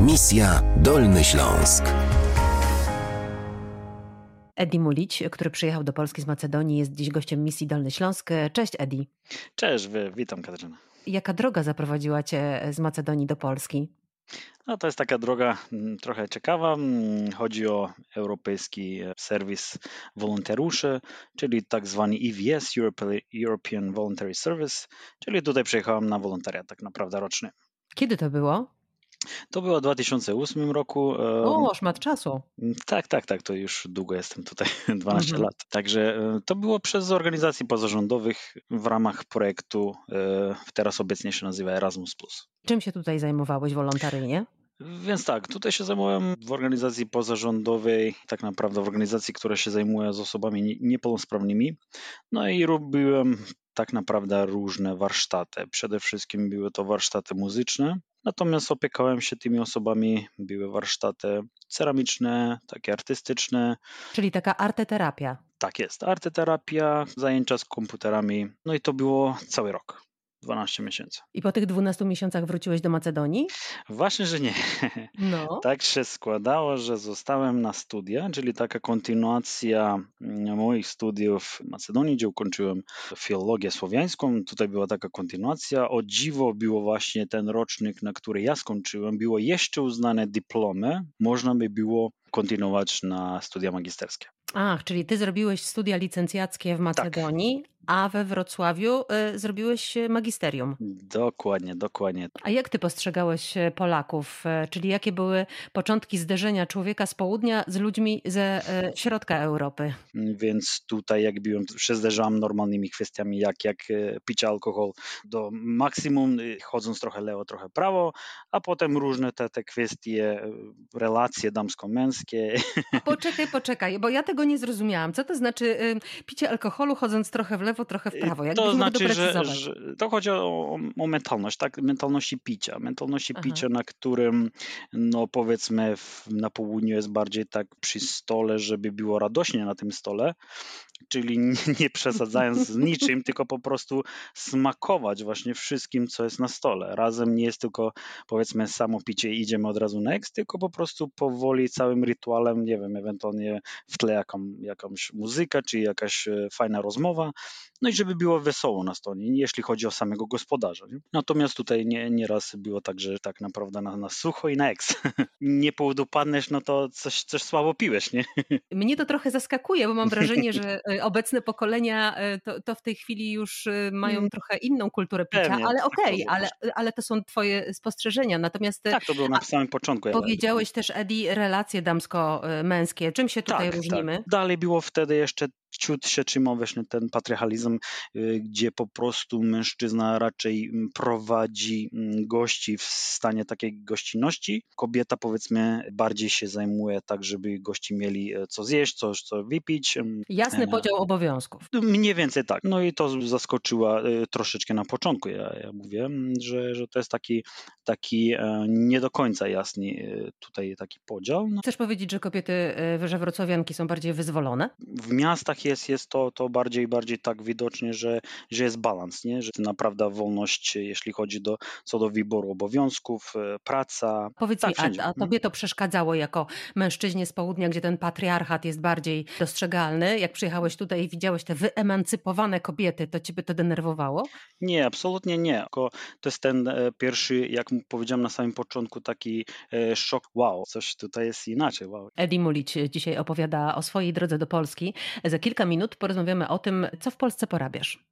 Misja Dolny Śląsk. Edi Mulić, który przyjechał do Polski z Macedonii, jest dziś gościem misji Dolny Śląsk. Cześć Edi. Cześć, witam Katarzyna. Jaka droga zaprowadziła cię z Macedonii do Polski? No, to jest taka droga mm, trochę ciekawa. Mm, chodzi o Europejski e, Serwis Wolontariuszy, czyli tak zwany EVS, European Voluntary Service, czyli tutaj przyjechałem na wolontariat tak naprawdę roczny. Kiedy to było? To było w 2008 roku. O, szmat czasu. Tak, tak, tak, to już długo jestem tutaj, 12 mhm. lat. Także e, to było przez organizacji pozarządowych w ramach projektu, e, teraz obecnie się nazywa Erasmus+. Czym się tutaj zajmowałeś wolontaryjnie? Więc tak, tutaj się zajmowałem w organizacji pozarządowej, tak naprawdę w organizacji, która się zajmuje z osobami niepełnosprawnymi. No i robiłem tak naprawdę różne warsztaty. Przede wszystkim były to warsztaty muzyczne, natomiast opiekałem się tymi osobami, były warsztaty ceramiczne, takie artystyczne. Czyli taka arteterapia. Tak jest, arteterapia, zajęcia z komputerami, no i to było cały rok. 12 miesięcy. I po tych 12 miesiącach wróciłeś do Macedonii? Właśnie, że nie. No. tak się składało, że zostałem na studia, czyli taka kontynuacja mm, moich studiów w Macedonii, gdzie ukończyłem filologię słowiańską. Tutaj była taka kontynuacja. O dziwo było właśnie ten rocznik, na który ja skończyłem, było jeszcze uznane dyplomy. Można by było kontynuować na studia magisterskie. Ach, czyli ty zrobiłeś studia licencjackie w Macedonii, tak a we Wrocławiu y, zrobiłeś magisterium. Dokładnie, dokładnie. A jak ty postrzegałeś e, Polaków? Czyli jakie były początki zderzenia człowieka z południa z ludźmi ze środka Europy? Więc tutaj jak byłem, się zderzałem normalnymi kwestiami, jak, jak picie alkohol do maksimum, chodząc trochę lewo, trochę prawo, a potem różne te, te kwestie, relacje damsko-męskie. Poczekaj, poczekaj, bo ja tego nie zrozumiałam. Co to znaczy picie alkoholu chodząc trochę w lewo, lewo, trochę w prawo. Jak to znaczy, że, że, to chodzi o, o, mentalność, tak? Mentalności picia. Mentalności Aha. picia, na którym, no powiedzmy, w, na południu jest bardziej tak przy stole, żeby było radośnie na tym stole, czyli nie przesadzając z niczym, tylko po prostu smakować właśnie wszystkim, co jest na stole. Razem nie jest tylko powiedzmy samo picie i idziemy od razu next, tylko po prostu powoli całym rytualem, nie wiem, ewentualnie w tle jaką, jakąś muzykę, czy jakaś e, fajna rozmowa, no i żeby było wesoło na stole, jeśli chodzi o samego gospodarza. Nie? Natomiast tutaj nie, nieraz było tak, że tak naprawdę na, na sucho i na eks. nie połudupadniesz, no to coś, coś słabo piłeś, nie? Mnie to trochę zaskakuje, bo mam wrażenie, że obecne pokolenia e, to, to w tej chwili już e, mają mm. trochę inną kulturę picia, Pewnie, ale okej, okay, ale, ale to są twoje spostrzeżenia. Natomiast tak, to było na samym początku. Powiedziałeś też, Edi, relacje damsko-męskie. Czym się tutaj tak, tak. różnimy? Tak. Dalej było wtedy jeszcze ciut się trzymał właśnie ten patriarchalizm, y, gdzie po prostu mężczyzna raczej mm, prowadzi mm, gości w stanie takiej gościnności. Kobieta powiedzmy bardziej się zajmuje tak, żeby gości mieli e, co zjeść, coś co wypić. Mm, Jasny e, podział obowiązków. Mniej więcej tak. No i to zaskoczyła e, troszeczkę na początku. Ja, ja mówię, że, że to jest taki, taki nie do końca jasny tutaj taki podział. No. Chcesz powiedzieć, że kobiety, że wrocławianki są bardziej wyzwolone? W miastach jest, jest to, to bardziej bardziej tak widocznie, że, że jest balans, nie? że naprawdę wolność, jeśli chodzi do, co do wyboru obowiązków, e, praca. Powiedz tak, mi, a, a tobie to przeszkadzało jako mężczyźnie z południa, gdzie ten patriarchat jest bardziej dostrzegalny? Jak przyjechałeś tutaj i widziałeś te wyemancypowane kobiety, to ciebie to denerwowało? Nie, absolutnie nie. Tylko to jest ten e, pierwszy, jak powiedziałem na samym początku, taki e, szok, wow, coś tutaj jest inaczej. Wow. Edi Mulić dzisiaj opowiada o swojej drodze do Polski. Za kilka minut porozmawiamy o tym, co w Polsce porabiasz.